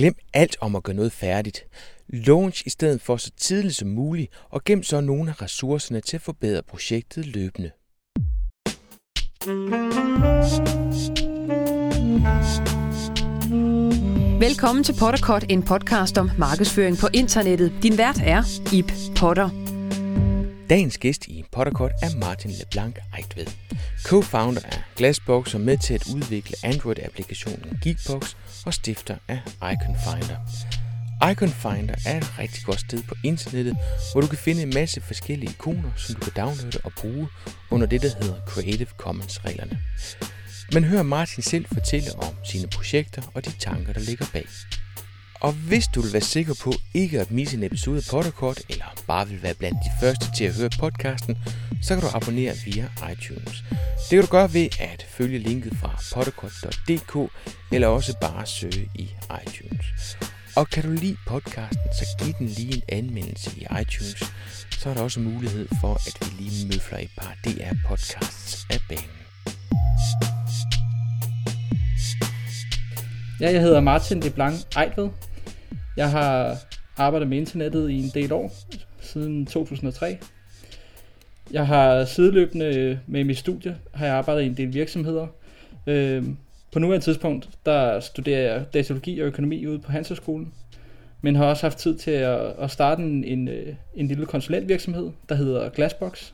Glem alt om at gøre noget færdigt. Launch i stedet for så tidligt som muligt, og gem så nogle af ressourcerne til at forbedre projektet løbende. Velkommen til Potterkort, en podcast om markedsføring på internettet. Din vært er Ip Potter. Dagens gæst i Potterkort er Martin LeBlanc Eigtved, co-founder af Glassbox og med til at udvikle Android-applikationen Geekbox og stifter af Icon Finder. Icon Finder er et rigtig godt sted på internettet, hvor du kan finde en masse forskellige ikoner, som du kan downloade og bruge under det, der hedder Creative Commons-reglerne. Men hør Martin selv fortælle om sine projekter og de tanker, der ligger bag. Og hvis du vil være sikker på ikke at misse en episode af Potterkort, eller bare vil være blandt de første til at høre podcasten, så kan du abonnere via iTunes. Det kan du gøre ved at følge linket fra potterkort.dk, eller også bare søge i iTunes. Og kan du lide podcasten, så giv den lige en anmeldelse i iTunes. Så er der også mulighed for, at vi lige møfler et par DR-podcasts af banen. Ja, jeg hedder Martin de Blanc Ejtved. Jeg har arbejdet med internettet i en del år, siden 2003. Jeg har sideløbende med mit studie, har jeg arbejdet i en del virksomheder. Øhm, på nuværende tidspunkt, der studerer jeg datalogi og økonomi ude på Handelshøjskolen, men har også haft tid til at, at starte en, en, øh, en lille konsulentvirksomhed, der hedder Glassbox.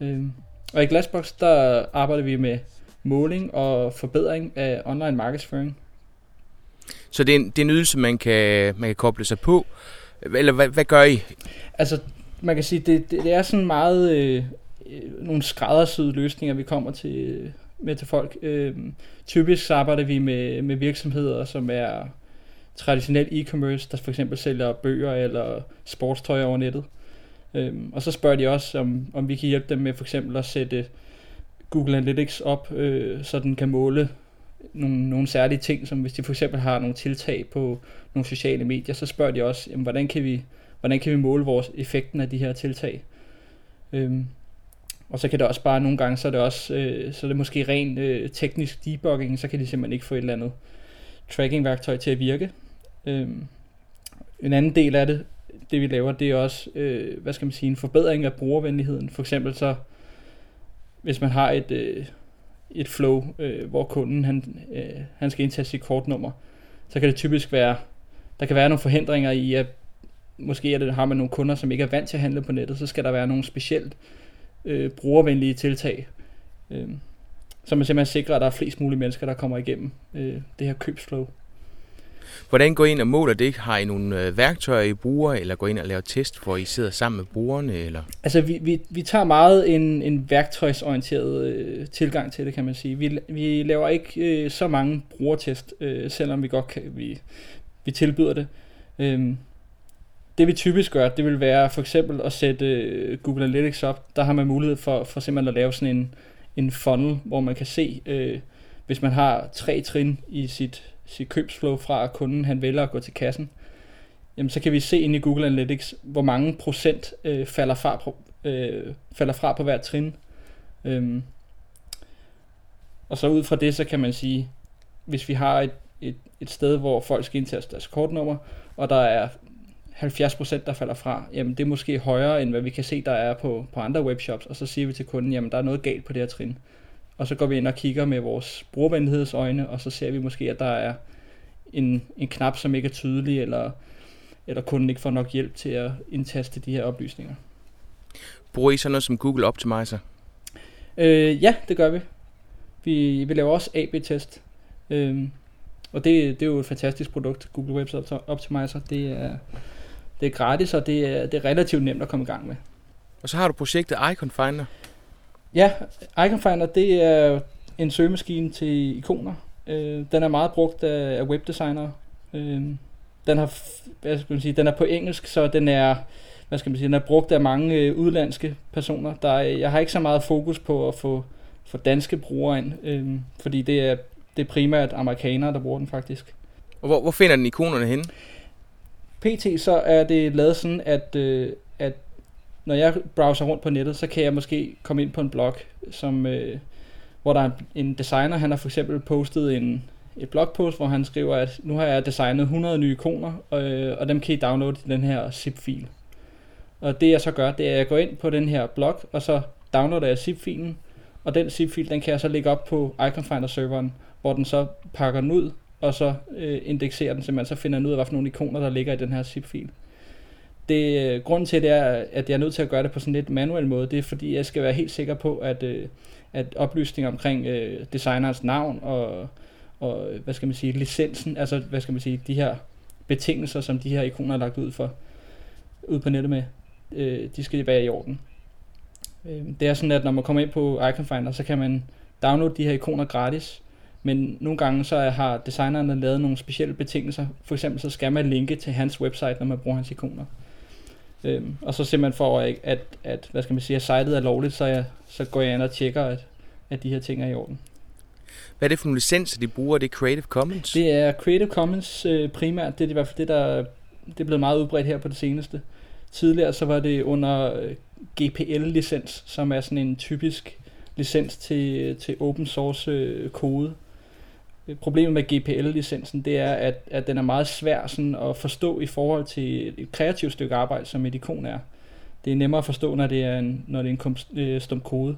Øhm, og i Glassbox, der arbejder vi med måling og forbedring af online markedsføring. Så det er en, det er en ydelse, man kan, man kan koble sig på. Eller hvad, hvad gør I? Altså, man kan sige, det, det, det er sådan meget øh, nogle skræddersyede løsninger, vi kommer til med til folk. Øh, typisk så arbejder vi med, med virksomheder, som er traditionel e-commerce, der for eksempel sælger bøger eller sportstøj over nettet. Øh, og så spørger de også, om, om vi kan hjælpe dem med for eksempel at sætte Google Analytics op, øh, så den kan måle nogle, nogle særlige ting, som hvis de for eksempel har nogle tiltag på nogle sociale medier, så spørger de også, jamen, hvordan, kan vi, hvordan kan vi måle vores effekten af de her tiltag. Øhm, og så kan det også bare nogle gange, så er det også, øh, så er det måske ren øh, teknisk debugging, så kan de simpelthen ikke få et eller andet tracking-værktøj til at virke. Øhm, en anden del af det, det vi laver, det er også, øh, hvad skal man sige, en forbedring af brugervenligheden. For eksempel så, hvis man har et, øh, et flow, øh, hvor kunden han, øh, han skal indtage sit kortnummer, så kan det typisk være, der kan være nogle forhindringer i, at måske er det, har man nogle kunder, som ikke er vant til at handle på nettet, så skal der være nogle specielt øh, brugervenlige tiltag, øh, så man simpelthen sikrer, at der er flest mulige mennesker, der kommer igennem øh, det her købsflow. Hvordan går I ind og måler det? Har I nogle øh, værktøjer, I bruger, eller går I ind og laver test, hvor I sidder sammen med brugerne? Eller? Altså, vi, vi, vi tager meget en, en værktøjsorienteret øh, tilgang til det, kan man sige. Vi, vi laver ikke øh, så mange brugertest, øh, selvom vi godt kan, vi, vi tilbyder det. Øhm, det vi typisk gør, det vil være for eksempel at sætte øh, Google Analytics op. Der har man mulighed for, for simpelthen at lave sådan en, en funnel, hvor man kan se, øh, hvis man har tre trin i sit sit købsflow fra, at kunden han vælger at gå til kassen, jamen så kan vi se ind i Google Analytics, hvor mange procent øh, falder, fra på, øh, falder fra på hvert trin. Øhm, og så ud fra det, så kan man sige, hvis vi har et, et, et sted, hvor folk skal indtaste deres kortnummer, og der er 70% der falder fra, jamen det er måske højere, end hvad vi kan se, der er på, på andre webshops, og så siger vi til kunden, jamen der er noget galt på det her trin og så går vi ind og kigger med vores brugervenlighedsøjne, og så ser vi måske, at der er en, en knap, som ikke er tydelig, eller, eller kunden ikke får nok hjælp til at indtaste de her oplysninger. Bruger I så noget som Google Optimizer? Øh, ja, det gør vi. Vi, vi laver også AB-test. Øh, og det, det er jo et fantastisk produkt, Google Web Optimizer. Det er, det er gratis, og det er, det er relativt nemt at komme i gang med. Og så har du projektet Icon Finder. Ja, Icon Finder, det er en søgemaskine til ikoner. Øh, den er meget brugt af, af webdesignere. Øh, den har, hvad skal man sige, den er på engelsk, så den er, hvad skal man sige, den er brugt af mange øh, udlandske personer. Der er, jeg har ikke så meget fokus på at få, få danske brugere ind, øh, fordi det er, det er primært amerikanere, der bruger den faktisk. Og hvor, hvor finder den ikonerne henne? PT så er det lavet sådan, at, øh, at når jeg browser rundt på nettet, så kan jeg måske komme ind på en blog, som, øh, hvor der er en designer, han har for eksempel postet en, et blogpost, hvor han skriver, at nu har jeg designet 100 nye ikoner, øh, og dem kan I downloade i den her zip-fil. Og det jeg så gør, det er, at jeg går ind på den her blog, og så downloader jeg zip-filen, og den zip-fil, den kan jeg så lægge op på Iconfinder-serveren, hvor den så pakker den ud, og så øh, indekserer den så man så finder den ud af, hvilke nogle ikoner, der ligger i den her zip-fil. Det, øh, grunden til det er, at jeg er nødt til at gøre det på sådan lidt manuel måde, det er fordi, jeg skal være helt sikker på, at, øh, at oplysninger omkring øh, designerens navn og, og, hvad skal man sige, licensen, altså, hvad skal man sige, de her betingelser, som de her ikoner er lagt ud for, ud på nettet med, øh, de skal være i orden. Øh, det er sådan, at når man kommer ind på Icon Finder, så kan man downloade de her ikoner gratis, men nogle gange så har designerne lavet nogle specielle betingelser. For eksempel så skal man linke til hans website, når man bruger hans ikoner. Øhm, og så simpelthen for at, at, at, hvad skal man sige, at sitet er lovligt, så, jeg, så går jeg ind og tjekker, at, at de her ting er i orden. Hvad er det for nogle licenser, de bruger? Det er Creative Commons? Det er Creative Commons øh, primært. Det er i hvert fald det, der det er blevet meget udbredt her på det seneste. Tidligere så var det under øh, GPL-licens, som er sådan en typisk licens til, til open source øh, kode. Problemet med GPL-licensen, det er, at, at den er meget svær sådan at forstå i forhold til et kreativt stykke arbejde, som et ikon er. Det er nemmere at forstå, når det er en, når det er en øh, stum kode.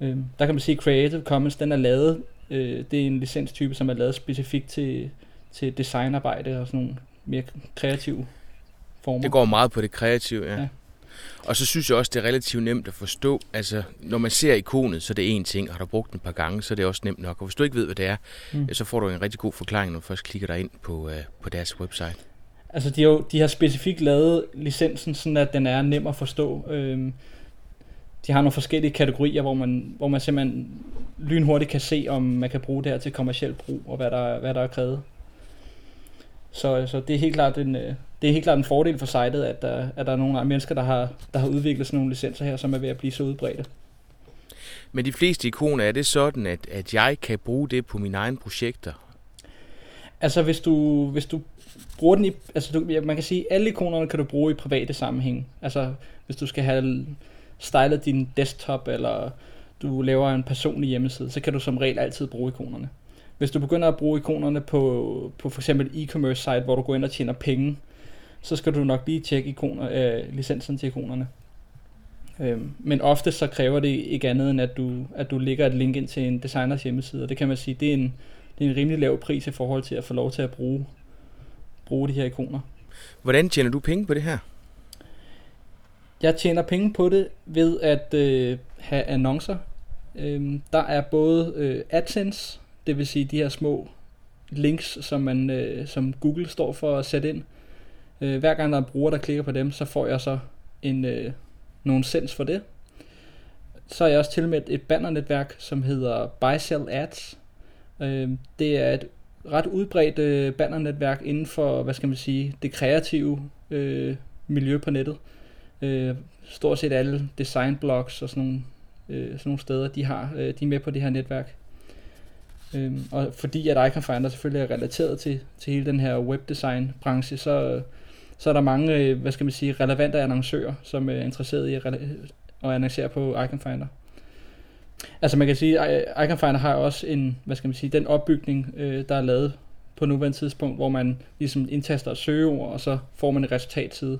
Øh, der kan man sige, at Creative Commons, den er lavet, øh, det er en licenstype, som er lavet specifikt til, til designarbejde og sådan nogle mere kreative former. Det går meget på det kreative, ja. ja. Og så synes jeg også, det er relativt nemt at forstå. Altså, når man ser ikonet, så er det én ting, og har du brugt den et par gange, så er det også nemt nok. Og hvis du ikke ved, hvad det er, mm. så får du en rigtig god forklaring, når du først klikker dig ind på, uh, på deres website. Altså, de har, jo, de har specifikt lavet licensen, sådan at den er nem at forstå. Øhm, de har nogle forskellige kategorier, hvor man, hvor man simpelthen lynhurtigt kan se, om man kan bruge det her til kommersiel brug, og hvad der, hvad der er krævet. Så, så det er helt klart en, øh, det er helt klart en fordel for sitet, at der, at der er nogle mennesker, der har, der har udviklet sådan nogle licenser her, som er ved at blive så udbredte. Men de fleste ikoner, er det sådan, at, at jeg kan bruge det på mine egne projekter? Altså hvis du, hvis du bruger den i, altså du, man kan sige, at alle ikonerne kan du bruge i private sammenhæng. Altså hvis du skal have stylet din desktop, eller du laver en personlig hjemmeside, så kan du som regel altid bruge ikonerne. Hvis du begynder at bruge ikonerne på, på for eksempel e-commerce site, hvor du går ind og tjener penge, så skal du nok lige tjekke ikoner, øh, licensen til ikonerne. Øhm, men ofte så kræver det ikke andet end, at du, at du lægger et link ind til en designers hjemmeside, og det kan man sige, det er en, det er en rimelig lav pris i forhold til at få lov til at bruge, bruge de her ikoner. Hvordan tjener du penge på det her? Jeg tjener penge på det ved at øh, have annoncer. Øhm, der er både øh, AdSense, det vil sige de her små links, som, man, øh, som Google står for at sætte ind. Øh, hver gang der er en bruger, der klikker på dem, så får jeg så en, øh, nogle sens for det. Så er jeg også tilmeldt et bannernetværk, som hedder Buy Sell Ads. Øh, det er et ret udbredt øh, bannernetværk inden for, hvad skal man sige, det kreative øh, miljø på nettet. Øh, stort set alle designblogs og sådan nogle, øh, sådan nogle steder, de har, øh, de er med på det her netværk. Øh, og fordi at Icon Finder selvfølgelig er relateret til, til hele den her webdesign branche, så, så er der mange, øh, hvad skal man sige, relevante annoncører, som øh, er interesseret i at, at annoncere på Icon Finder. Altså man kan sige, at øh, Icon Finder har også en, hvad skal man sige, den opbygning, øh, der er lavet på nuværende tidspunkt, hvor man ligesom indtaster et søgeord, og så får man en resultatside.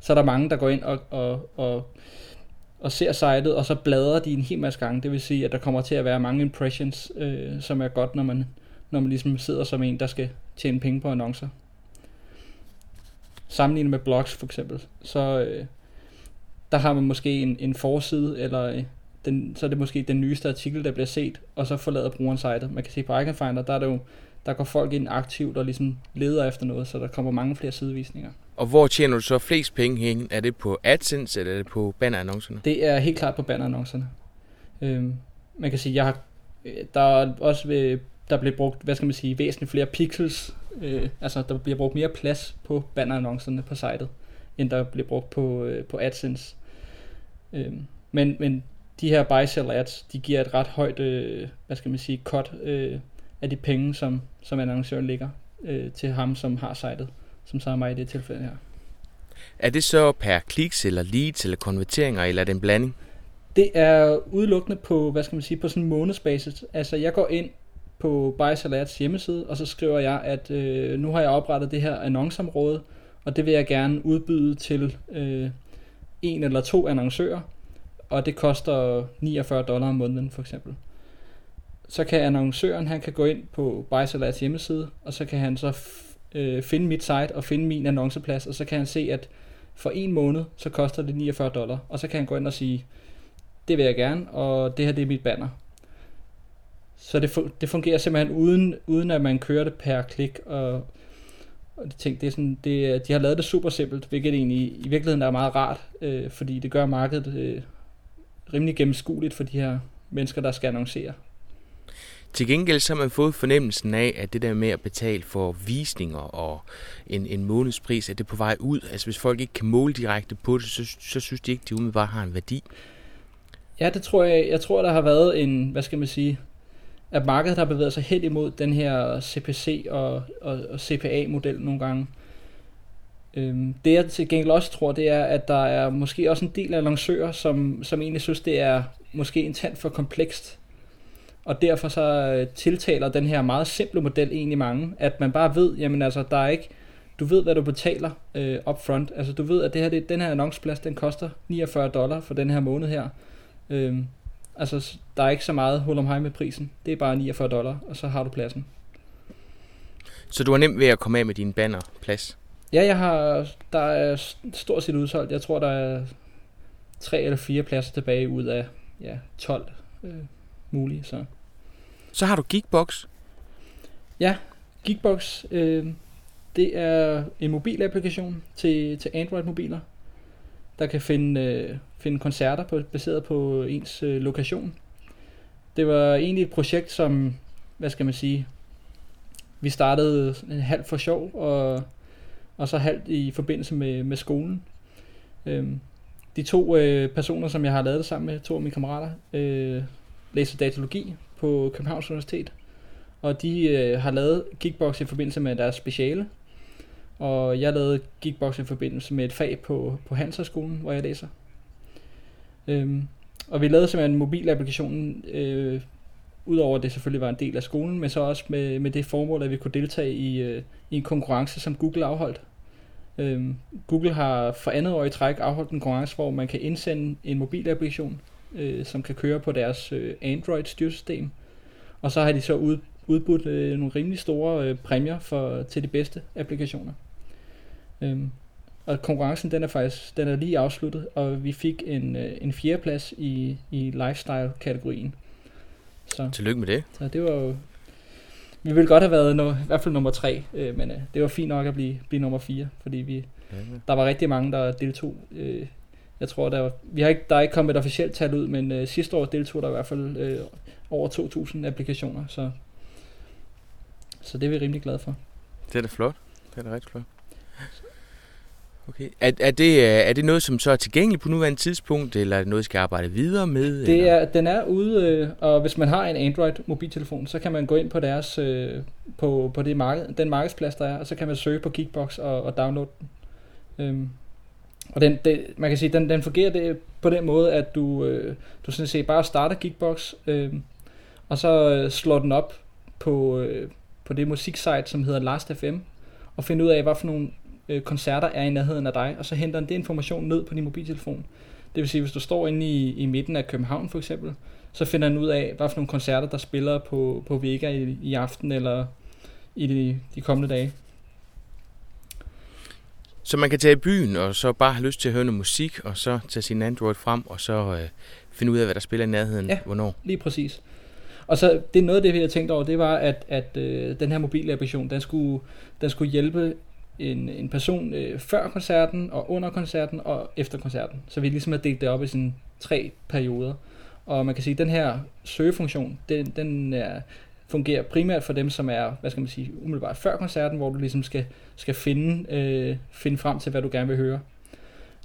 Så er der mange, der går ind og, og, og og ser sitet, og så bladrer de en hel masse gange. Det vil sige, at der kommer til at være mange impressions, øh, som er godt, når man, når man ligesom sidder som en, der skal tjene penge på annoncer. Sammenlignet med blogs for eksempel, så øh, der har man måske en, en forside, eller øh, den, så er det måske den nyeste artikel, der bliver set, og så forlader brugeren sitet. Man kan se på Icon Finder, der er det jo der går folk ind aktivt og ligesom leder efter noget, så der kommer mange flere sidevisninger. Og hvor tjener du så flest penge hen? Er det på AdSense, eller er det på bannerannoncerne? Det er helt klart på bannerannoncerne. Øhm, man kan sige, jeg har, der er også ved, der bliver brugt, hvad skal man sige, væsentligt flere pixels, øh, altså der bliver brugt mere plads på bannerannoncerne på sitet, end der bliver brugt på, øh, på AdSense. Øhm, men, men de her buy sell ads, de giver et ret højt, øh, hvad skal man sige, cut øh, af de penge, som, som annoncøren lægger øh, til ham, som har sitet, som så er mig i det tilfælde her. Er det så per kliks, eller leads, eller konverteringer, eller er det en blanding? Det er udelukkende på, hvad skal man sige, på sådan en månedsbasis. Altså jeg går ind på Bajsalats hjemmeside, og så skriver jeg, at øh, nu har jeg oprettet det her annonceområde, og det vil jeg gerne udbyde til øh, en eller to annoncører, og det koster 49 dollar om måneden for eksempel. Så kan annoncøren, han kan gå ind på Bajsalats hjemmeside, og så kan han så f- øh, finde mit site og finde min annonceplads, og så kan han se, at for en måned, så koster det 49 dollar, og så kan han gå ind og sige, det vil jeg gerne, og det her det er mit banner. Så det, det fungerer simpelthen uden, uden at man kører det per klik, og, og de, ting, det er sådan, det, de har lavet det super simpelt, hvilket egentlig i virkeligheden er meget rart, øh, fordi det gør markedet øh, rimelig gennemskueligt for de her mennesker, der skal annoncere. Til gengæld så har man fået fornemmelsen af, at det der med at betale for visninger og en, en månedspris, at det er på vej ud. Altså hvis folk ikke kan måle direkte på det, så, så synes de ikke, at de umiddelbart har en værdi. Ja, det tror jeg. Jeg tror, der har været en, hvad skal man sige, at markedet har bevæget sig helt imod den her CPC og, og, og CPA-model nogle gange. Øhm, det jeg til gengæld også tror, det er, at der er måske også en del af annoncører, som, som egentlig synes, det er måske en tand for komplekst. Og derfor så øh, tiltaler den her meget simple model egentlig mange, at man bare ved, jamen altså, der er ikke, du ved, hvad du betaler øh, upfront. Altså, du ved, at det her, det, den her annonceplads, den koster 49 dollar for den her måned her. Øhm, altså, der er ikke så meget hul om hej med prisen. Det er bare 49 dollar, og så har du pladsen. Så du har nemt ved at komme af med din bannerplads? Ja, jeg har, der er stort set udsolgt. Jeg tror, der er tre eller fire pladser tilbage ud af ja, 12 øh, mulige. Så. så har du Geekbox. Ja, Geekbox, øh, det er en mobilapplikation til, til Android-mobiler, der kan finde, øh, finde koncerter på, baseret på ens øh, lokation. Det var egentlig et projekt, som, hvad skal man sige, vi startede en halv for sjov, og, og så halvt i forbindelse med, med skolen. Øhm, de to øh, personer, som jeg har lavet det sammen med, to af mine kammerater, øh, læser datalogi på Københavns Universitet, og de øh, har lavet Geekbox i forbindelse med deres speciale, og jeg lavede Geekbox i forbindelse med et fag på, på Handelshøjskolen, hvor jeg læser. Øhm, og vi lavede simpelthen mobilapplikationen, øh, udover at det selvfølgelig var en del af skolen, men så også med, med det formål, at vi kunne deltage i, øh, i en konkurrence, som Google afholdt. Øhm, Google har for andet år i træk afholdt en konkurrence, hvor man kan indsende en mobilapplikation, øh, som kan køre på deres øh, Android-styresystem. Og så har de så ud, udbudt øh, nogle rimelig store øh, præmier for, til de bedste applikationer. Øhm, og konkurrencen den er faktisk den er lige afsluttet, og vi fik en, øh, en fjerdeplads i, i lifestyle-kategorien. Så, Tillykke med det. Så det var jo... Vi ville godt have været no, i hvert fald nummer tre, øh, men øh, det var fint nok at blive, blive nummer fire, fordi vi, ja, ja. der var rigtig mange, der deltog. Øh, jeg tror, der, var, vi har ikke, der er ikke kommet et officielt tal ud, men øh, sidste år deltog der i hvert fald øh, over 2.000 applikationer, så, så det er vi rimelig glade for. Det er da flot. Det er da rigtig flot. Okay. Er, er, det, er det noget, som så er tilgængeligt på nuværende tidspunkt, eller er det noget, I skal arbejde videre med? Det er, den er ude, øh, og hvis man har en Android-mobiltelefon, så kan man gå ind på deres øh, på, på det marked, den markedsplads, der er, og så kan man søge på Geekbox og, og downloade den. Øhm, og den, det, man kan sige, den, den fungerer det på den måde, at du, øh, du sådan set bare starter Geekbox, øh, og så øh, slår den op på, øh, på det musiksite, som hedder Last.fm, og finder ud af, hvad for nogle øh, koncerter er i nærheden af dig, og så henter den det information ned på din mobiltelefon. Det vil sige, hvis du står inde i, i midten af København for eksempel, så finder den ud af, hvad for nogle koncerter, der spiller på, på Vega i, i aften eller i de, de kommende dage. Så man kan tage i byen, og så bare have lyst til at høre noget musik, og så tage sin Android frem, og så øh, finde ud af, hvad der spiller i nærheden, ja, hvornår. lige præcis. Og så det er noget af det, vi har tænkt over, det var, at, at øh, den her mobilapplikation, den skulle, den skulle hjælpe en, en person øh, før koncerten, og under koncerten, og efter koncerten. Så vi ligesom har delt det op i sådan tre perioder. Og man kan sige, at den her søgefunktion, den, den er, fungerer primært for dem, som er, hvad skal man sige, umiddelbart før koncerten, hvor du ligesom skal, skal finde, øh, finde frem til, hvad du gerne vil høre.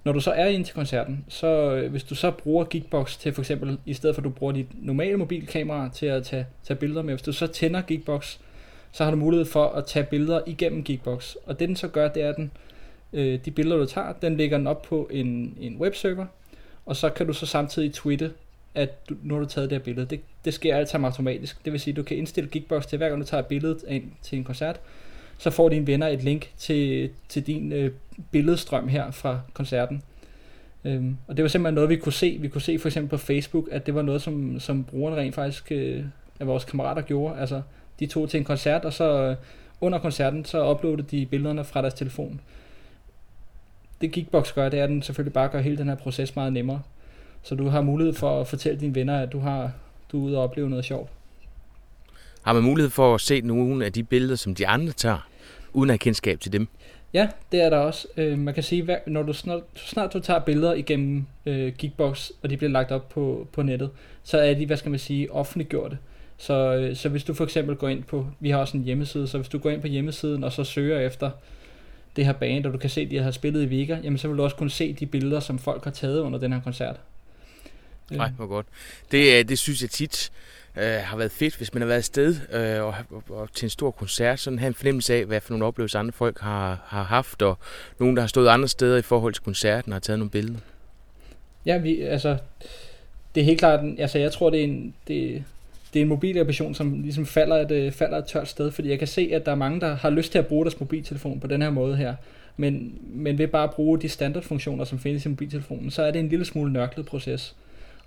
Når du så er ind til koncerten, så øh, hvis du så bruger Geekbox til for eksempel, i stedet for at du bruger dit normale mobilkamera til at tage, tage billeder med, hvis du så tænder Geekbox, så har du mulighed for at tage billeder igennem Geekbox. Og det den så gør, det er, at den, øh, de billeder du tager, den lægger den op på en, en webserver, og så kan du så samtidig tweete at du, nu har du taget det her billede. Det, det sker alt sammen automatisk. Det vil sige, at du kan indstille Geekbox til, hver gang du tager billedet ind til en koncert, så får dine venner et link til, til din øh, billedstrøm her fra koncerten. Øhm, og det var simpelthen noget, vi kunne se. Vi kunne se for eksempel på Facebook, at det var noget, som, som brugerne rent faktisk øh, af vores kammerater gjorde. Altså, de tog til en koncert, og så øh, under koncerten, så uploadede de billederne fra deres telefon. Det Geekbox gør, det er, at den selvfølgelig bare gør hele den her proces meget nemmere. Så du har mulighed for at fortælle dine venner, at du, har, du er ude og opleve noget sjovt. Har man mulighed for at se nogle af de billeder, som de andre tager, uden at have kendskab til dem? Ja, det er der også. Øh, man kan sige, at når du snart, snart du tager billeder igennem øh, Geekbox, og de bliver lagt op på, på nettet, så er de, hvad skal man sige, offentliggjorte. Så, øh, så hvis du for eksempel går ind på, vi har også en hjemmeside, så hvis du går ind på hjemmesiden og så søger efter det her band, og du kan se, at de har spillet i Vega, jamen så vil du også kunne se de billeder, som folk har taget under den her koncert. Nej, hvor godt. Det, det synes jeg tit øh, har været fedt, hvis man har været sted øh, og, og, og til en stor koncert, sådan have en fornemmelse af, hvad for nogle oplevelser andre folk har, har haft, og nogen, der har stået andre steder i forhold til koncerten og har taget nogle billeder. Ja, vi, altså, det er helt klart, altså jeg tror, det er en, det, det er en mobilapplikation, som ligesom falder et, øh, falder et tørt sted, fordi jeg kan se, at der er mange, der har lyst til at bruge deres mobiltelefon på den her måde her, men, men ved bare at bruge de standardfunktioner, som findes i mobiltelefonen, så er det en lille smule nørklet proces.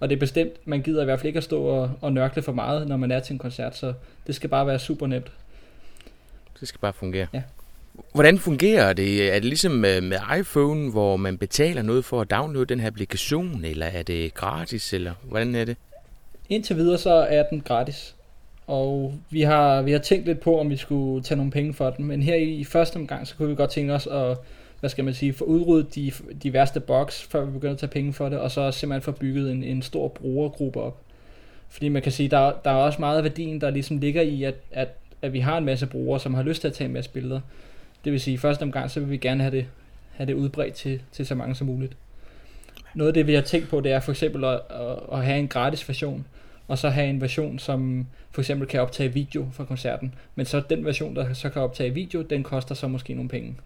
Og det er bestemt, man gider i hvert fald ikke at stå og, og nørkle for meget, når man er til en koncert, så det skal bare være super nemt. Det skal bare fungere. Ja. Hvordan fungerer det? Er det ligesom med, med iPhone, hvor man betaler noget for at downloade den her applikation, eller er det gratis, eller hvordan er det? Indtil videre så er den gratis. Og vi har, vi har tænkt lidt på, om vi skulle tage nogle penge for den, men her i første omgang, så kunne vi godt tænke os at hvad skal man sige, få udryddet de, de værste bugs, før vi begynder at tage penge for det, og så simpelthen få bygget en, en stor brugergruppe op. Fordi man kan sige, der, der er også meget af værdien, der ligesom ligger i, at, at, at vi har en masse brugere, som har lyst til at tage en masse billeder. Det vil sige, i første omgang, så vil vi gerne have det, have det udbredt til, til så mange som muligt. Noget af det, vi har tænkt på, det er for eksempel at, at, at have en gratis version, og så have en version, som for eksempel kan optage video fra koncerten. Men så den version, der så kan optage video, den koster så måske nogle penge.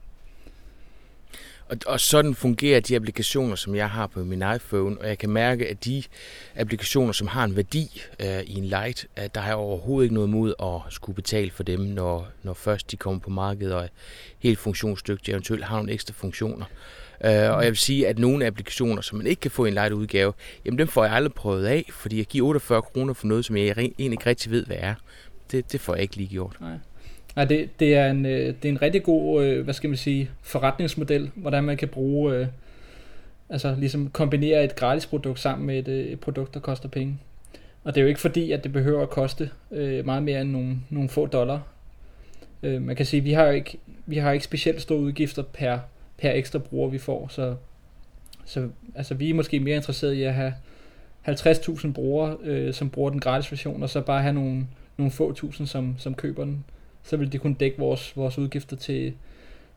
Og, og sådan fungerer de applikationer, som jeg har på min iPhone, og jeg kan mærke, at de applikationer, som har en værdi øh, i en light, at der er overhovedet ikke noget mod at skulle betale for dem, når, når først de kommer på markedet og er helt funktionsdygtige, eventuelt har nogle ekstra funktioner. Øh, Øh, og jeg vil sige, at nogle applikationer, som man ikke kan få i en light udgave, jamen dem får jeg aldrig prøvet af, fordi jeg giver 48 kroner for noget, som jeg egentlig ikke rigtig ved, hvad er. Det, det får jeg ikke lige gjort. Nej. Nej, det, det, er en, øh, det er en rigtig god, øh, hvad skal man sige, forretningsmodel, hvordan man kan bruge, altså ligesom kombinere et gratis produkt sammen med et, et produkt, der koster penge. Og det er jo ikke fordi, at det behøver at koste meget mere end nogle, nogle få dollar. man kan sige, at vi har ikke, vi har ikke specielt store udgifter per, per ekstra bruger, vi får, så, så altså, vi er måske mere interesserede i at have 50.000 brugere, øh, som bruger den gratis version, og så bare have nogle, nogle få tusind, som, som køber den så vil det kunne dække vores, vores udgifter til,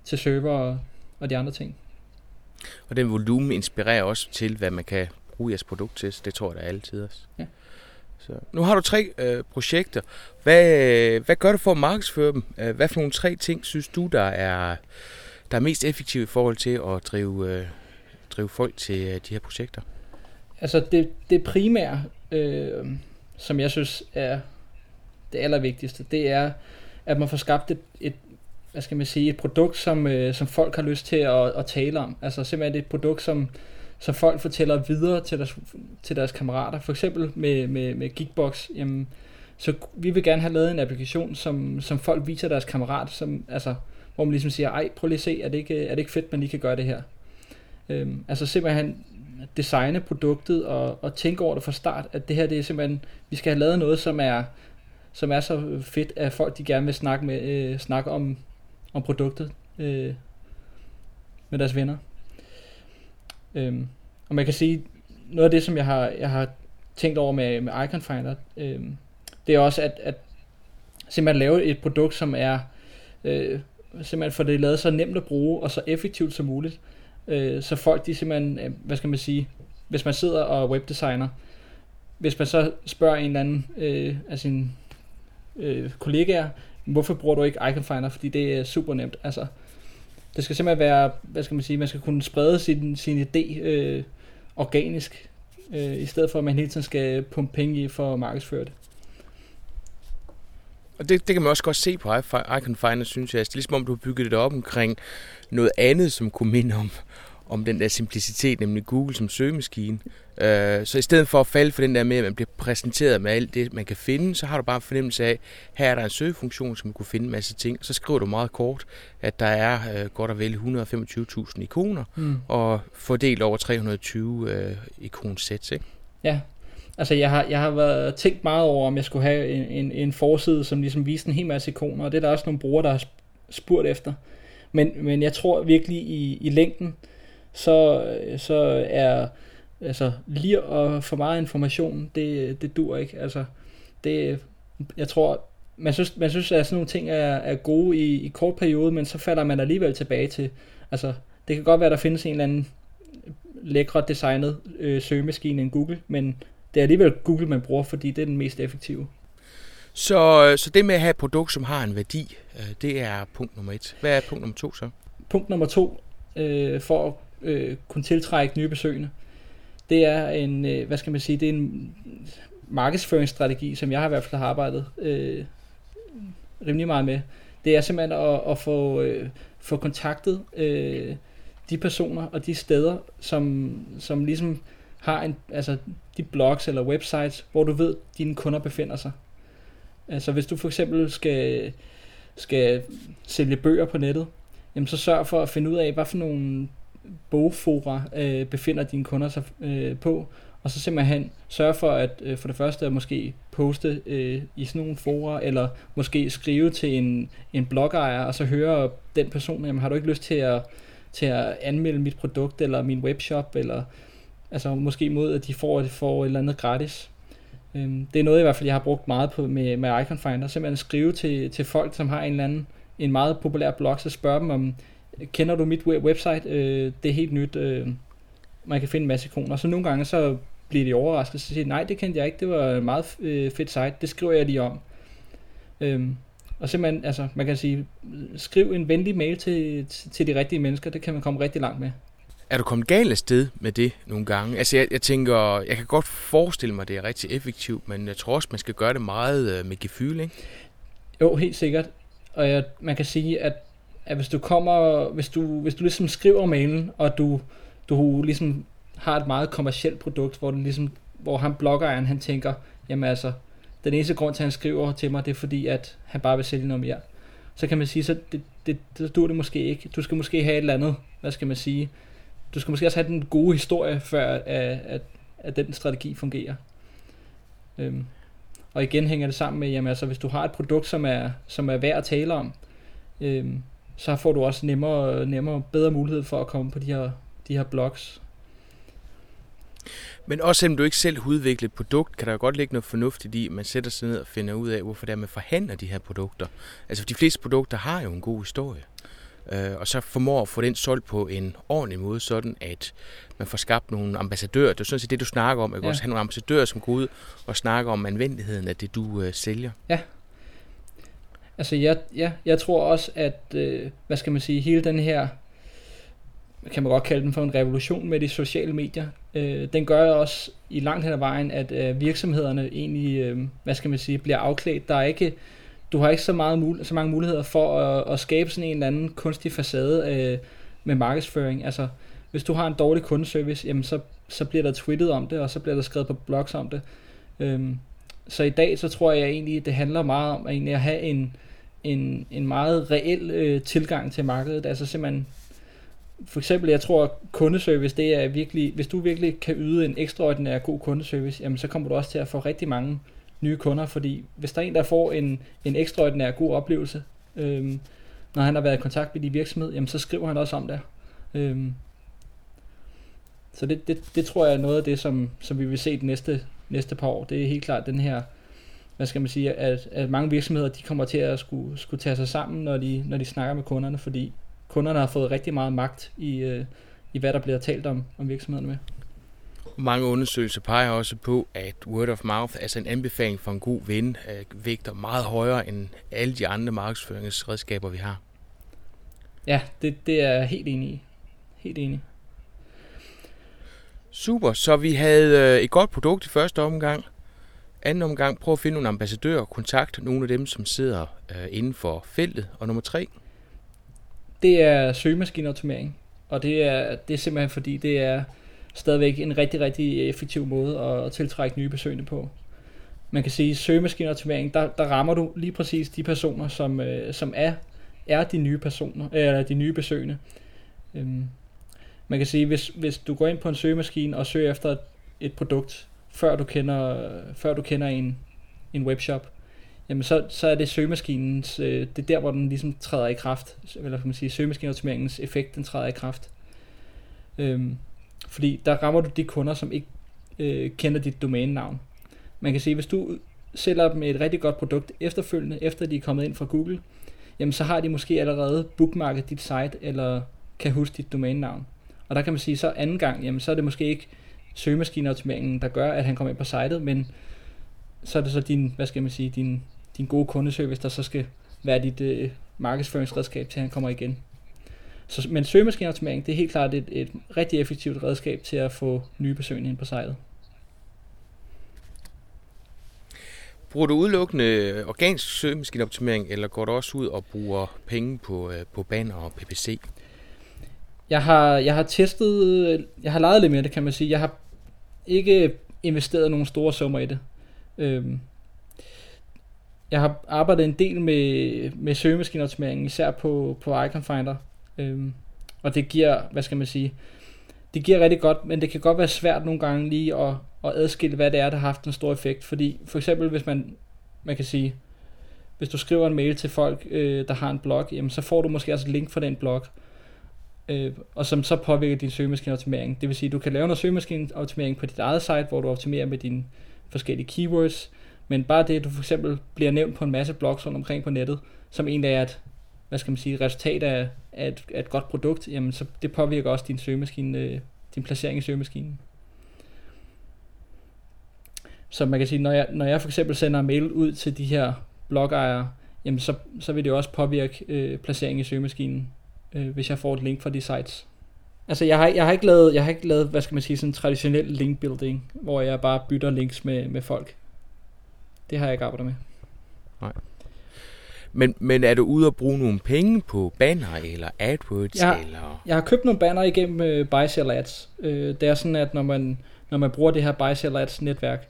til server og, og de andre ting. Og den volumen inspirerer også til, hvad man kan bruge jeres produkt til. Det tror jeg, der er altid også. Ja. Så, nu har du tre øh, projekter. Hvad, hvad gør du for at markedsføre dem? Øh, hvad for nogle tre ting synes du, der er, der er mest effektive i forhold til at drive, øh, drive folk til øh, de her projekter? Altså det, det primære, øh, som jeg synes er det allervigtigste, det er at man får skabt et, et hvad skal man sige, et produkt, som, øh, som folk har lyst til at, at tale om. Altså simpelthen et produkt, som, som folk fortæller videre til deres, til deres kammerater. For eksempel med, med, med Geekbox, jamen, så vi vil gerne have lavet en applikation, som, som folk viser deres kammerat, som, altså, hvor man ligesom siger, ej, prøv lige at se, er det ikke, er det ikke fedt, man lige kan gøre det her? Øhm, altså simpelthen designe produktet og, og tænke over det fra start, at det her, det er simpelthen, vi skal have lavet noget, som er, som er så fedt, at folk de gerne vil snakke, med, øh, snakke om, om produktet øh, med deres venner. Øhm, og man kan sige, noget af det, som jeg har, jeg har tænkt over med, med Icon Finder, øh, det er også, at, at simpelthen lave et produkt, som er øh, simpelthen for det lavet så nemt at bruge, og så effektivt som muligt, øh, så folk de simpelthen, øh, hvad skal man sige, hvis man sidder og webdesigner, hvis man så spørger en eller anden øh, af sine øh, kollegaer, hvorfor bruger du ikke Icon Finder? Fordi det er super nemt. Altså, det skal simpelthen være, hvad skal man sige, man skal kunne sprede sin, sin idé øh, organisk øh, i stedet for at man hele tiden skal pumpe penge i for at markedsføre det. Og det, det kan man også godt se på Icon Finder, synes jeg. Altså, det er ligesom om, du har bygget det op omkring noget andet, som kunne minde om, om den der simplicitet, nemlig Google som søgemaskine. Øh, så i stedet for at falde for den der med, at man bliver præsenteret med alt det, man kan finde, så har du bare en fornemmelse af, her er der en søgefunktion, som kunne finde en masse ting. Så skriver du meget kort, at der er øh, godt og vel 125.000 ikoner, mm. og fordelt over 320 øh, ikonsæt. Ikke? Ja, altså jeg har, jeg har været tænkt meget over, om jeg skulle have en, en, en forside, som ligesom viste en hel masse ikoner, og det er der også nogle brugere, der har spurgt efter. Men, men jeg tror virkelig i, i længden, så, så er altså lir og for meget information, det, det dur ikke. Altså, det, jeg tror, man synes, man synes at sådan nogle ting er, er gode i, i kort periode, men så falder man alligevel tilbage til, altså, det kan godt være, at der findes en eller anden lækre designet øh, søgemaskine end Google, men det er alligevel Google, man bruger, fordi det er den mest effektive. Så, så det med at have et produkt, som har en værdi, øh, det er punkt nummer et. Hvad er punkt nummer to så? Punkt nummer to, øh, for at øh, kunne tiltrække nye besøgende, det er en, øh, hvad skal man sige, det er en markedsføringsstrategi, som jeg har i hvert fald har arbejdet øh, rimelig meget med. Det er simpelthen at, at få, øh, få kontaktet øh, de personer og de steder, som, som ligesom har en, altså de blogs eller websites, hvor du ved, at dine kunder befinder sig. Altså hvis du for eksempel skal, skal sælge bøger på nettet, jamen så sørg for at finde ud af, hvad for nogle bogfora øh, befinder dine kunder sig øh, på, og så simpelthen sørge for at øh, for det første at måske poste øh, i sådan nogle fora, eller måske skrive til en, en blogejer, og så høre den person, jamen har du ikke lyst til at, til at anmelde mit produkt, eller min webshop, eller altså måske mod at de får, de får et eller andet gratis. Øhm, det er noget i hvert fald, jeg har brugt meget på med, med Icon Finder, simpelthen skrive til, til folk, som har en eller anden en meget populær blog, så spørge dem om, kender du mit website? Øh, det er helt nyt. Øh, man kan finde en masse ikoner. Så nogle gange så bliver de overrasket, så siger nej, det kendte jeg ikke, det var et meget øh, fedt site, det skriver jeg lige om. Øhm, og simpelthen, altså, man kan sige, skriv en venlig mail til, til de rigtige mennesker, det kan man komme rigtig langt med. Er du kommet galt af sted med det nogle gange? Altså jeg, jeg tænker, jeg kan godt forestille mig, at det er rigtig effektivt, men jeg tror også, man skal gøre det meget øh, med gefyl, ikke? Jo, helt sikkert. Og jeg, man kan sige, at at hvis du kommer, hvis du, hvis du ligesom skriver mailen, og du, du ligesom har et meget kommercielt produkt, hvor, den ligesom, hvor han bloggeren, han tænker, jamen altså, den eneste grund til, at han skriver til mig, det er fordi, at han bare vil sælge noget mere. Så kan man sige, så det, det, det dur det måske ikke. Du skal måske have et eller andet, hvad skal man sige, du skal måske også have den gode historie, før at, at, at den strategi fungerer. Øhm. Og igen hænger det sammen med, jamen altså, hvis du har et produkt, som er, som er værd at tale om, øhm, så får du også nemmere, nemmere bedre mulighed for at komme på de her, de her blogs. Men også selvom du ikke selv har udviklet et produkt, kan der jo godt ligge noget fornuftigt i, at man sætter sig ned og finder ud af, hvorfor det er, man forhandler de her produkter. Altså de fleste produkter har jo en god historie. Øh, og så formår at få den solgt på en ordentlig måde, sådan at man får skabt nogle ambassadører. Det er sådan set det, du snakker om. Ikke? Ja. Også have nogle ambassadører, som går ud og snakker om anvendeligheden af det, du øh, sælger. Ja, Altså jeg, ja, jeg tror også, at, øh, hvad skal man sige, hele den her, kan man godt kalde den for en revolution med de sociale medier, øh, den gør også i langt hen ad vejen, at øh, virksomhederne egentlig, øh, hvad skal man sige, bliver afklædt. Der er ikke, du har ikke så, meget mul- så mange muligheder for at, at skabe sådan en eller anden kunstig facade øh, med markedsføring. Altså, hvis du har en dårlig kundeservice, jamen så, så bliver der twittet om det, og så bliver der skrevet på blogs om det. Øhm, så i dag, så tror jeg egentlig, det handler meget om at, egentlig at have en, en, en meget reel øh, tilgang til markedet. Altså simpelthen, for eksempel, jeg tror, kundeservice, det er virkelig, hvis du virkelig kan yde en ekstraordinær god kundeservice, jamen så kommer du også til at få rigtig mange nye kunder, fordi hvis der er en, der får en, en ekstraordinær god oplevelse, øhm, når han har været i kontakt med de virksomhed, jamen så skriver han også om det. Øhm, så det, det, det tror jeg er noget af det, som, som vi vil se de næste, næste par år. Det er helt klart den her hvad skal man sige, at, at mange virksomheder, de kommer til at skulle, skulle tage sig sammen, når de, når de snakker med kunderne, fordi kunderne har fået rigtig meget magt i, øh, i hvad der bliver talt om, om virksomhederne med. Mange undersøgelser peger også på, at word of mouth, altså en anbefaling for en god ven, vægter meget højere end alle de andre markedsføringsredskaber, vi har. Ja, det, det er jeg helt enig i. Helt enig. Super, så vi havde øh, et godt produkt i første omgang. Anden omgang, prøv at finde nogle ambassadører og kontakte nogle af dem, som sidder øh, inden for feltet. Og nummer tre? Det er søgemaskineautomering, og det er, det er simpelthen fordi, det er stadigvæk en rigtig, rigtig effektiv måde at tiltrække nye besøgende på. Man kan sige, at søgemaskineoptimering, der, der rammer du lige præcis de personer, som, øh, som er, er de nye personer, øh, eller de nye besøgende. Øhm, man kan sige, hvis, hvis du går ind på en søgemaskine og søger efter et, et produkt, før du kender, før du kender en, en webshop, jamen så, så er det søgemaskinens, øh, det er der, hvor den ligesom træder i kraft, eller kan man sige, søgemaskineoptimeringens effekt, den træder i kraft. Øhm, fordi der rammer du de kunder, som ikke øh, kender dit domænenavn. Man kan sige, hvis du sælger dem et rigtig godt produkt efterfølgende, efter de er kommet ind fra Google, jamen så har de måske allerede bookmarket dit site, eller kan huske dit domænenavn. Og der kan man sige, så anden gang, jamen så er det måske ikke søgemaskineoptimeringen, der gør, at han kommer ind på sitet, men så er det så din, hvad skal man sige, din, din gode kundeservice, der så skal være dit øh, markedsføringsredskab, til han kommer igen. Så, men søgemaskineautomering, det er helt klart et, et rigtig effektivt redskab til at få nye besøgende ind på sitet. Bruger du udelukkende organisk søgemaskineoptimering, eller går du også ud og bruger penge på, øh, på banner og PPC? Jeg har, jeg har testet, jeg har leget lidt med det, kan man sige. Jeg har ikke investeret nogle store summer i det. Øhm, jeg har arbejdet en del med, med søgemaskineoptimering, især på, på Icon Finder. Øhm, og det giver, hvad skal man sige, det giver rigtig godt, men det kan godt være svært nogle gange lige at, at adskille, hvad det er, der har haft en stor effekt. Fordi for eksempel, hvis man, man kan sige, hvis du skriver en mail til folk, øh, der har en blog, jamen så får du måske også et link fra den blog, øh, og som så påvirker din søgemaskineoptimering. Det vil sige, at du kan lave noget søgemaskineoptimering på dit eget site, hvor du optimerer med dine forskellige keywords, men bare det, at du for eksempel bliver nævnt på en masse blogs rundt omkring på nettet, som egentlig er et, hvad skal man sige, resultat af, af, et, af et godt produkt, jamen så det påvirker også din søgemaskine, øh, din placering i søgemaskinen. Så man kan sige, når jeg, når jeg for eksempel sender en mail ud til de her blogejere, jamen så, så vil det også påvirke øh, placeringen i søgemaskinen, øh, hvis jeg får et link fra de sites. Altså jeg har, jeg har ikke lavet, jeg har ikke lavet, hvad skal man sige, sådan traditionel link building, hvor jeg bare bytter links med, med folk. Det har jeg ikke arbejdet med. Nej. Men, men er du ude at bruge nogle penge på banner eller AdWords? Jeg, eller? jeg har købt nogle banner igennem uh, Buy Sell Ads. Uh, det er sådan, at når man, når man bruger det her Buy Sell Ads netværk,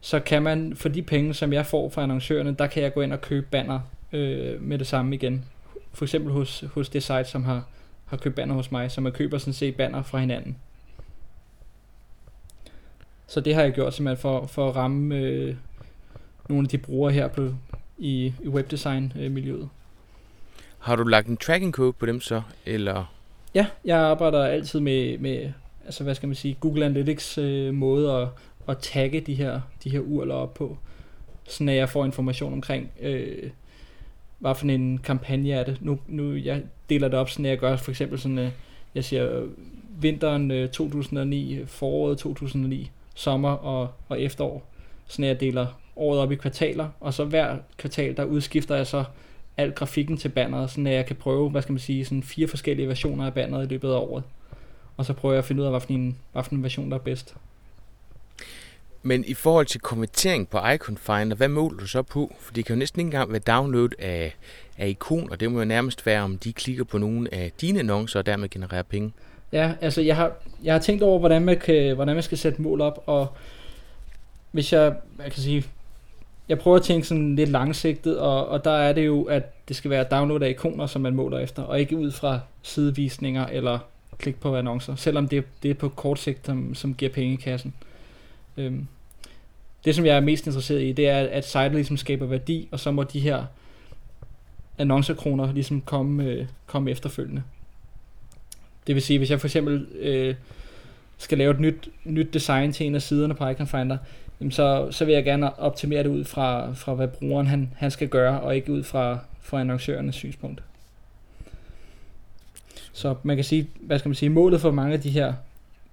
så kan man for de penge, som jeg får fra annoncørerne, der kan jeg gå ind og købe banner uh, med det samme igen. For eksempel hos, hos det site, som har, har købt banner hos mig, så man køber sådan set banner fra hinanden. Så det har jeg gjort simpelthen for, for at ramme øh, nogle af de brugere her på, i, i webdesign-miljøet. Har du lagt en tracking code på dem så, eller? Ja, jeg arbejder altid med, med altså hvad skal man sige, Google Analytics øh, måde at, at tagge de her, de her urler op på, sådan at jeg får information omkring, øh, hvad for en kampagne er det. Nu, nu jeg deler det op, sådan at jeg gør for eksempel sådan, øh, jeg siger vinteren øh, 2009, foråret 2009, sommer og, og efterår, sådan at jeg deler året op i kvartaler, og så hver kvartal, der udskifter jeg så al grafikken til banneret, så jeg kan prøve, hvad skal man sige, sådan fire forskellige versioner af banneret i løbet af året. Og så prøver jeg at finde ud af, hvilken en, hvilken version, der er bedst. Men i forhold til konvertering på Icon Finder, hvad måler du så på? For det kan jo næsten ikke engang være download af, af ikoner. Det må jo nærmest være, om de klikker på nogle af dine annoncer og dermed genererer penge. Ja, altså jeg har, jeg har tænkt over, hvordan man, kan, hvordan man skal sætte mål op, og hvis jeg, jeg kan sige, jeg prøver at tænke sådan lidt langsigtet, og, og der er det jo, at det skal være download af ikoner, som man måler efter, og ikke ud fra sidevisninger eller klik på annoncer, selvom det, det er på kort sigt, som, som giver penge i kassen. Øhm, det, som jeg er mest interesseret i, det er, at sitet ligesom skaber værdi, og så må de her annoncekroner ligesom komme, øh, komme efterfølgende. Det vil sige, hvis jeg for eksempel øh, skal lave et nyt, nyt design til en af siderne på Icon Finder, jamen så, så vil jeg gerne optimere det ud fra, fra hvad brugeren han, han skal gøre, og ikke ud fra, fra annoncørernes synspunkt. Så man kan sige, hvad skal man sige, målet for mange af de her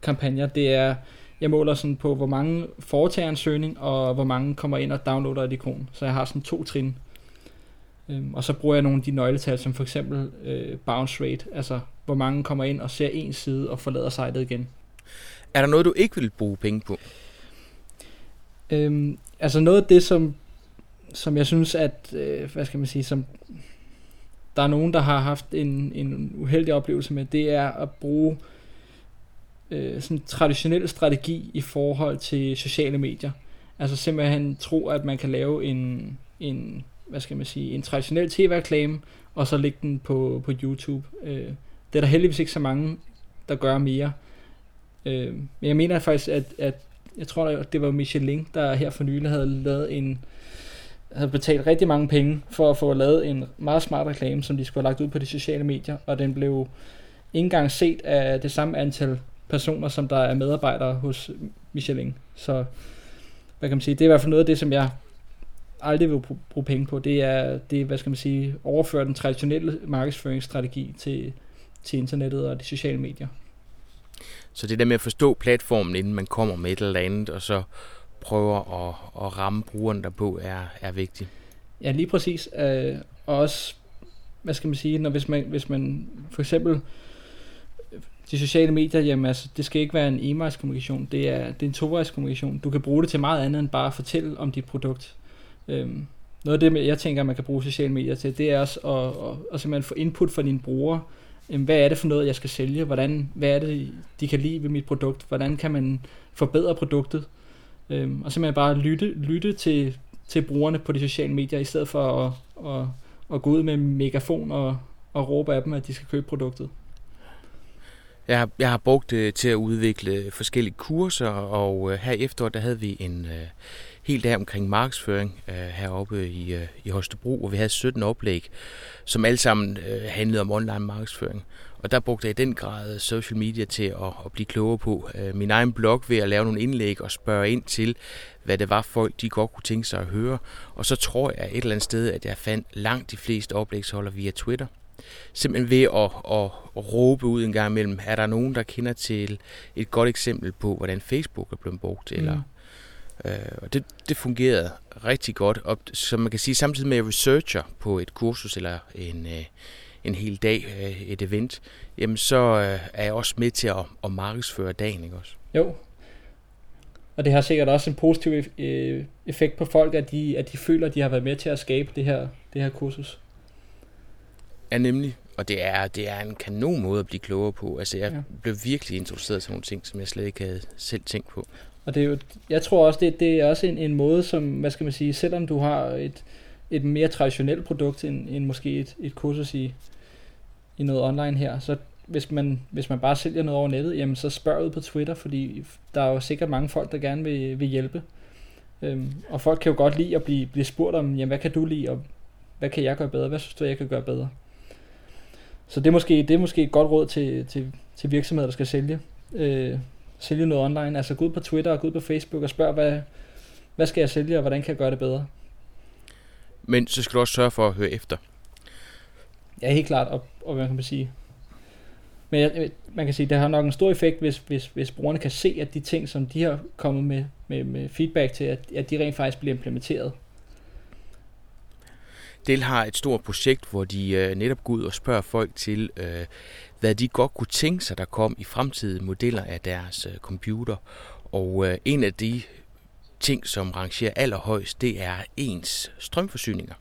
kampagner, det er, jeg måler sådan på, hvor mange foretager en søgning, og hvor mange kommer ind og downloader et ikon. Så jeg har sådan to trin. Øhm, og så bruger jeg nogle af de nøgletal, som for eksempel øh, bounce rate, altså hvor mange kommer ind og ser en side og forlader sitet igen. Er der noget, du ikke vil bruge penge på? Øhm, altså noget af det, som, som jeg synes, at, øh, hvad skal man sige, som der er nogen, der har haft en, en uheldig oplevelse med, det er at bruge øh, sådan traditionel strategi i forhold til sociale medier. Altså simpelthen tro, at man kan lave en, en hvad skal man sige, en traditionel tv-reklame, og så lægge den på, på YouTube. Øh, det er der heldigvis ikke så mange, der gør mere. Øh, men jeg mener faktisk, at, at jeg tror, det var Michelin, der her for nylig havde lavet en, havde betalt rigtig mange penge for at få lavet en meget smart reklame, som de skulle have lagt ud på de sociale medier, og den blev ikke engang set af det samme antal personer, som der er medarbejdere hos Michelin. Så hvad kan man sige, det er i hvert fald noget af det, som jeg aldrig vil bruge penge på. Det er, det er hvad skal man sige, overføre den traditionelle markedsføringsstrategi til, til internettet og de sociale medier. Så det der med at forstå platformen, inden man kommer med et eller andet, og så prøver at, at ramme brugeren derpå, er, er vigtigt. Ja, lige præcis. Øh, og også, hvad skal man sige, når hvis man, hvis man for eksempel de sociale medier, jamen altså, det skal ikke være en e kommunikation, det er, det er en tovejs kommunikation. Du kan bruge det til meget andet end bare at fortælle om dit produkt. Øhm, noget af det, jeg tænker, man kan bruge sociale medier til, det er også at, at, at simpelthen få input fra dine brugere. Jamen, hvad er det for noget, jeg skal sælge? Hvordan, hvad er det, de kan lide ved mit produkt? Hvordan kan man forbedre produktet? Øhm, og simpelthen bare lytte, lytte til, til brugerne på de sociale medier, i stedet for at, at, at gå ud med megafon og, og råbe af dem, at de skal købe produktet. Jeg har, jeg har brugt det til at udvikle forskellige kurser, og øh, her efteråret der havde vi en øh, hel dag omkring markedsføring øh, heroppe i, øh, i Holstebro, hvor vi havde 17 oplæg, som alle sammen øh, handlede om online markedsføring. Og der brugte jeg i den grad social media til at, at blive klogere på øh, min egen blog ved at lave nogle indlæg og spørge ind til, hvad det var folk, de godt kunne tænke sig at høre. Og så tror jeg et eller andet sted, at jeg fandt langt de fleste oplægsholder via Twitter simpelthen ved at, at, at råbe ud en gang imellem, er der nogen, der kender til et godt eksempel på, hvordan Facebook er blevet brugt, mm. eller Øh, og det, det fungerede rigtig godt. Og som man kan sige, samtidig med at researcher på et kursus eller en, øh, en hel dag, øh, et event, jamen så øh, er jeg også med til at, at markedsføre dagen, ikke også? Jo. Og det har sikkert også en positiv øh, effekt på folk, at de, at de føler, at de har været med til at skabe det her, det her kursus. Ja, nemlig. Og det er, det er en kanon måde at blive klogere på. Altså, jeg ja. blev virkelig introduceret til nogle ting, som jeg slet ikke havde selv tænkt på. Og det er jo, jeg tror også, det, det er også en, en måde, som, hvad skal man sige, selvom du har et, et mere traditionelt produkt, end, end måske et, et kursus i, i noget online her, så hvis man, hvis man bare sælger noget over nettet, jamen så spørg ud på Twitter, fordi der er jo sikkert mange folk, der gerne vil, vil hjælpe. Øhm, og folk kan jo godt lide at blive, blive spurgt om, jamen hvad kan du lide, og hvad kan jeg gøre bedre, hvad synes du, jeg kan gøre bedre. Så det er måske, det er måske et godt råd til, til, til virksomheder, der skal sælge. Øh, sælge noget online. Altså gå ud på Twitter og gå ud på Facebook og spørg, hvad, hvad skal jeg sælge, og hvordan kan jeg gøre det bedre? Men så skal du også sørge for at høre efter. Ja, helt klart, og, og hvad kan man sige? Men jeg, man kan sige, det har nok en stor effekt, hvis, hvis, hvis brugerne kan se, at de ting, som de har kommet med, med, med feedback til, at, at de rent faktisk bliver implementeret. Del har et stort projekt, hvor de øh, netop går ud og spørger folk til, øh, hvad de godt kunne tænke sig, der kom i fremtidige modeller af deres øh, computer. Og øh, en af de ting, som rangerer allerhøjst, det er ens strømforsyninger.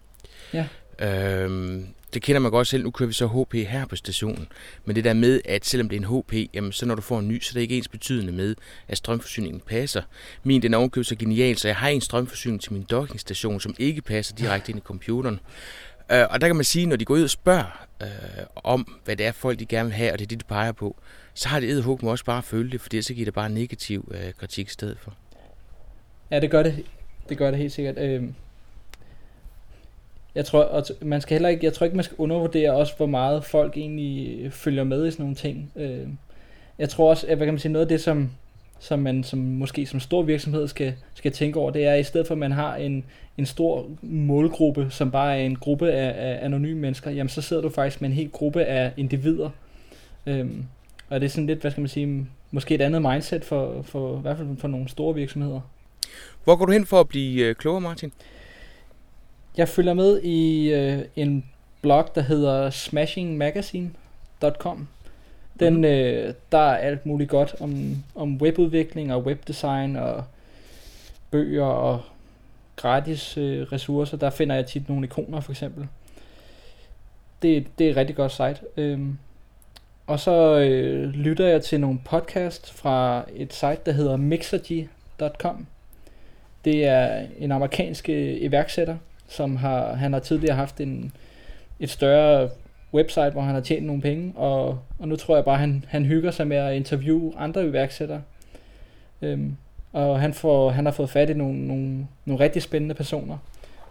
Ja. Øhm, det kender man godt selv. Nu kører vi så HP her på stationen. Men det der med, at selvom det er en HP, jamen, så når du får en ny, så er det ikke ens betydende med, at strømforsyningen passer. Min den er så genial, så jeg har en strømforsyning til min dockingstation, som ikke passer direkte ind i computeren. Øh, og der kan man sige, når de går ud og spørger øh, om, hvad det er folk de gerne vil have, og det er det, de peger på, så har det edderhug med også bare at følge det, for så giver det bare negativ øh, kritik i stedet for. Ja, det gør det. Det gør det helt sikkert. Øh, jeg tror, at man skal heller ikke, jeg tror ikke, man skal undervurdere også, hvor meget folk egentlig følger med i sådan nogle ting. Øh, jeg tror også, at hvad kan man sige, noget af det, som, som man som måske som stor virksomhed skal, skal tænke over, det er, at i stedet for at man har en, en stor målgruppe, som bare er en gruppe af, af anonyme mennesker, jamen så sidder du faktisk med en hel gruppe af individer. Øhm, og det er sådan lidt, hvad skal man sige, måske et andet mindset for, for i hvert fald for nogle store virksomheder. Hvor går du hen for at blive øh, klogere, Martin? Jeg følger med i øh, en blog, der hedder smashingmagazine.com, den, mm. øh, der er alt muligt godt om, om webudvikling og webdesign og bøger og gratis øh, ressourcer. Der finder jeg tit nogle ikoner for eksempel. Det, det er et rigtig godt site. Øhm, og så øh, lytter jeg til nogle podcast fra et site, der hedder mixergy.com. Det er en amerikansk øh, iværksætter, som har, han har tidligere haft en, et større website, hvor han har tjent nogle penge, og, og nu tror jeg bare, han, han hygger sig med at interviewe andre iværksættere. Øhm, og han, får, han har fået fat i nogle, nogle, nogle rigtig spændende personer.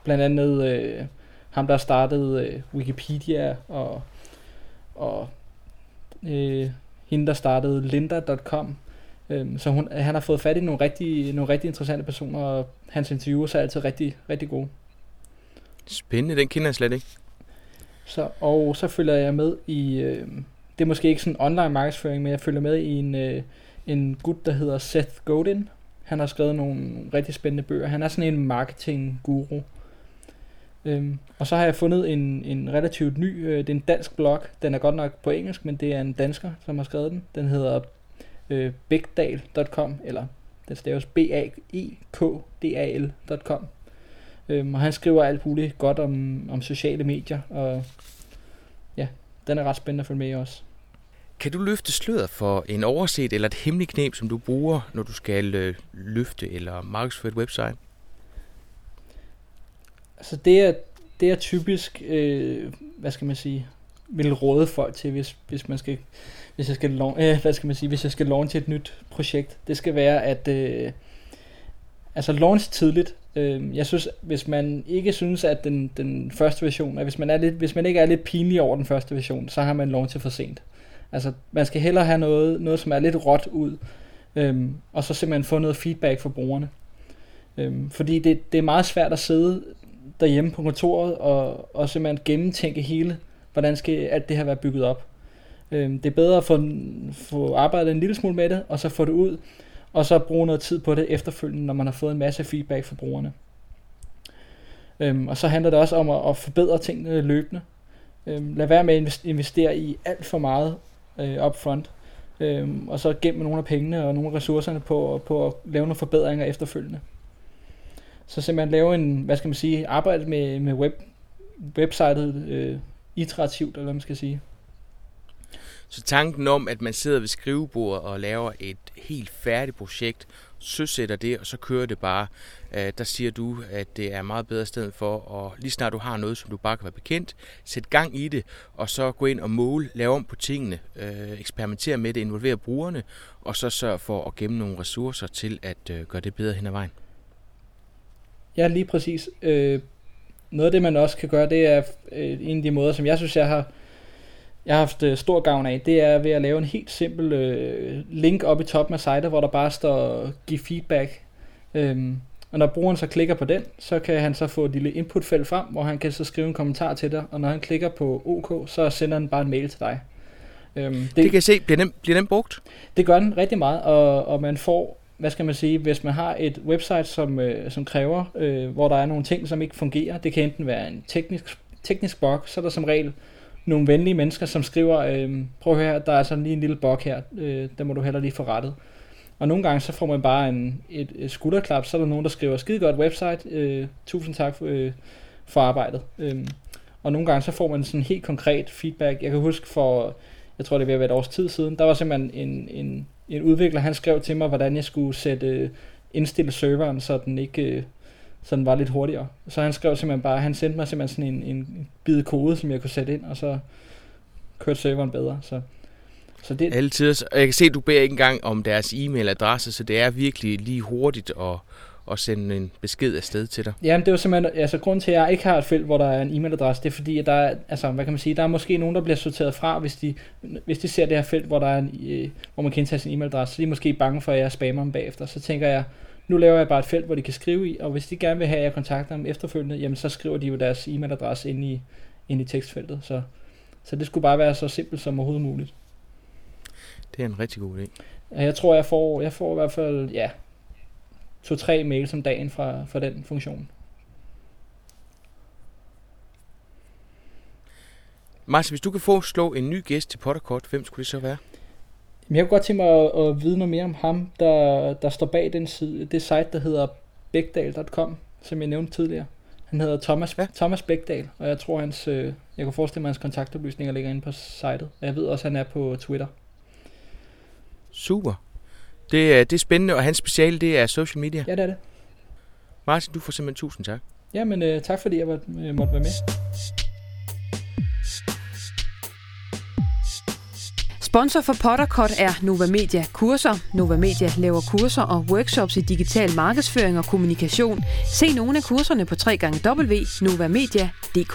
Blandt andet øh, ham, der startede øh, Wikipedia, og, og øh, hende, der startede Linda.com. Øhm, så hun, han har fået fat i nogle rigtig, nogle rigtig interessante personer, og hans interviewer er altid rigtig, rigtig gode. Spændende, den kender jeg slet ikke. Så, og så følger jeg med i, øh, det er måske ikke sådan online markedsføring, men jeg følger med i en, øh, en gut, der hedder Seth Godin. Han har skrevet nogle rigtig spændende bøger. Han er sådan en marketing guru. Øhm, og så har jeg fundet en, en relativt ny, øh, det er en dansk blog. Den er godt nok på engelsk, men det er en dansker, som har skrevet den. Den hedder øh, bigdal.com, eller den staves b a e k d a l.com. Øhm, og han skriver alt muligt godt om, om sociale medier, og ja, den er ret spændende at følge med i også. Kan du løfte sløret for en overset eller et hemmeligt knep, som du bruger, når du skal øh, løfte eller markedsføre et website? Altså det er, det er typisk, øh, hvad skal man sige, vil råde folk til, hvis, hvis man skal, hvis jeg skal, øh, hvad skal man sige, hvis jeg skal launche et nyt projekt. Det skal være, at øh, altså launch tidligt. Øh, jeg synes, hvis man ikke synes, at den, den første version, at hvis man, er lidt, hvis man ikke er lidt pinlig over den første version, så har man launchet for sent. Altså, man skal hellere have noget, noget som er lidt råt ud, øhm, og så simpelthen få noget feedback fra brugerne. Øhm, fordi det, det er meget svært at sidde derhjemme på kontoret og, og simpelthen gennemtænke hele, hvordan skal alt det her være bygget op. Øhm, det er bedre at få, få arbejdet en lille smule med det, og så få det ud, og så bruge noget tid på det efterfølgende, når man har fået en masse feedback fra brugerne. Øhm, og så handler det også om at, at forbedre tingene løbende. Øhm, lad være med at investere i alt for meget øh, upfront, øhm, og så gemme nogle af pengene og nogle af ressourcerne på, på at lave nogle forbedringer efterfølgende. Så simpelthen lave en, hvad skal man sige, arbejde med, med web, websitet øh, iterativt, eller hvad man skal sige. Så tanken om, at man sidder ved skrivebordet og laver et helt færdigt projekt, søsætter det, og så kører det bare. Øh, der siger du, at det er meget bedre sted for, og lige snart du har noget, som du bare kan være bekendt, sæt gang i det, og så gå ind og måle, lave om på tingene, øh, eksperimentere med det, involvere brugerne, og så sørge for at gemme nogle ressourcer til at øh, gøre det bedre hen ad vejen. Ja, lige præcis. Øh, noget af det, man også kan gøre, det er øh, en af de måder, som jeg synes, jeg har jeg har haft øh, stor gavn af, det er ved at lave en helt simpel øh, link op i toppen af sitet, hvor der bare står give feedback. Øhm, og når brugeren så klikker på den, så kan han så få et lille inputfelt frem, hvor han kan så skrive en kommentar til dig, og når han klikker på OK, så sender han bare en mail til dig. Øhm, det, det kan jeg se, bliver den, bliver den brugt? Det gør den rigtig meget, og, og man får, hvad skal man sige, hvis man har et website, som, øh, som kræver, øh, hvor der er nogle ting, som ikke fungerer, det kan enten være en teknisk, teknisk bug, så er der som regel nogle venlige mennesker, som skriver, øh, prøv at høre, der er sådan lige en lille bog her, øh, der må du heller lige få rettet. Og nogle gange så får man bare en, et, et skulderklap, så er der nogen, der skriver, skide godt website, øh, tusind tak for, øh, for arbejdet. Øh, og nogle gange så får man sådan helt konkret feedback. Jeg kan huske for, jeg tror det vil være et års tid siden, der var simpelthen en, en, en udvikler, han skrev til mig, hvordan jeg skulle sætte, øh, indstille serveren, så den ikke øh, så den var lidt hurtigere. Så han skrev simpelthen bare, han sendte mig simpelthen sådan en, en bid kode, som jeg kunne sætte ind, og så kørte serveren bedre. Så, så det... Altid. Og jeg kan se, at du beder ikke engang om deres e-mailadresse, så det er virkelig lige hurtigt at, at sende en besked afsted til dig. Jamen det var simpelthen, altså grund til, at jeg ikke har et felt, hvor der er en e-mailadresse, det er fordi, at der er, altså hvad kan man sige, der er måske nogen, der bliver sorteret fra, hvis de, hvis de ser det her felt, hvor, der er en, øh, hvor man kan indtage sin e-mailadresse, så de er måske bange for, at jeg spammer dem bagefter. Så tænker jeg, nu laver jeg bare et felt, hvor de kan skrive i, og hvis de gerne vil have, at jeg kontakter dem efterfølgende, jamen så skriver de jo deres e-mailadresse ind i, ind i tekstfeltet. Så, så det skulle bare være så simpelt som overhovedet muligt. Det er en rigtig god idé. Jeg tror, jeg får, jeg får i hvert fald, ja, to-tre mails om dagen fra, fra den funktion. Martin, hvis du kan få slå en ny gæst til Potterkort, hvem skulle det så være? Jeg kunne godt tænke mig at, at vide noget mere om ham, der, der står bag den side, det site, der hedder begdal.com, som jeg nævnte tidligere. Han hedder Thomas, ja. Thomas Begdal, og jeg tror hans, øh, jeg kan forestille mig, at hans kontaktoplysninger ligger inde på sitet. Og jeg ved også, at han er på Twitter. Super. Det, er, det er spændende, og hans speciale, det er social media. Ja, det er det. Martin, du får simpelthen tusind tak. Jamen, øh, tak fordi jeg var, øh, måtte være med. Sponsor for Pottercut er Nova Media Kurser. Nova Media laver kurser og workshops i digital markedsføring og kommunikation. Se nogle af kurserne på www.novamedia.dk.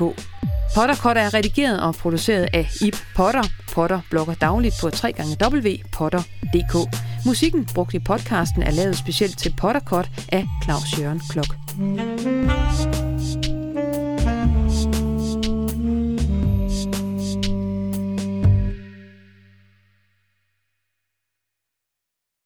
Pottercut er redigeret og produceret af Ip Potter. Potter blogger dagligt på www.potter.dk. Musikken brugt i podcasten er lavet specielt til Pottercut af Claus Jørgen Klok.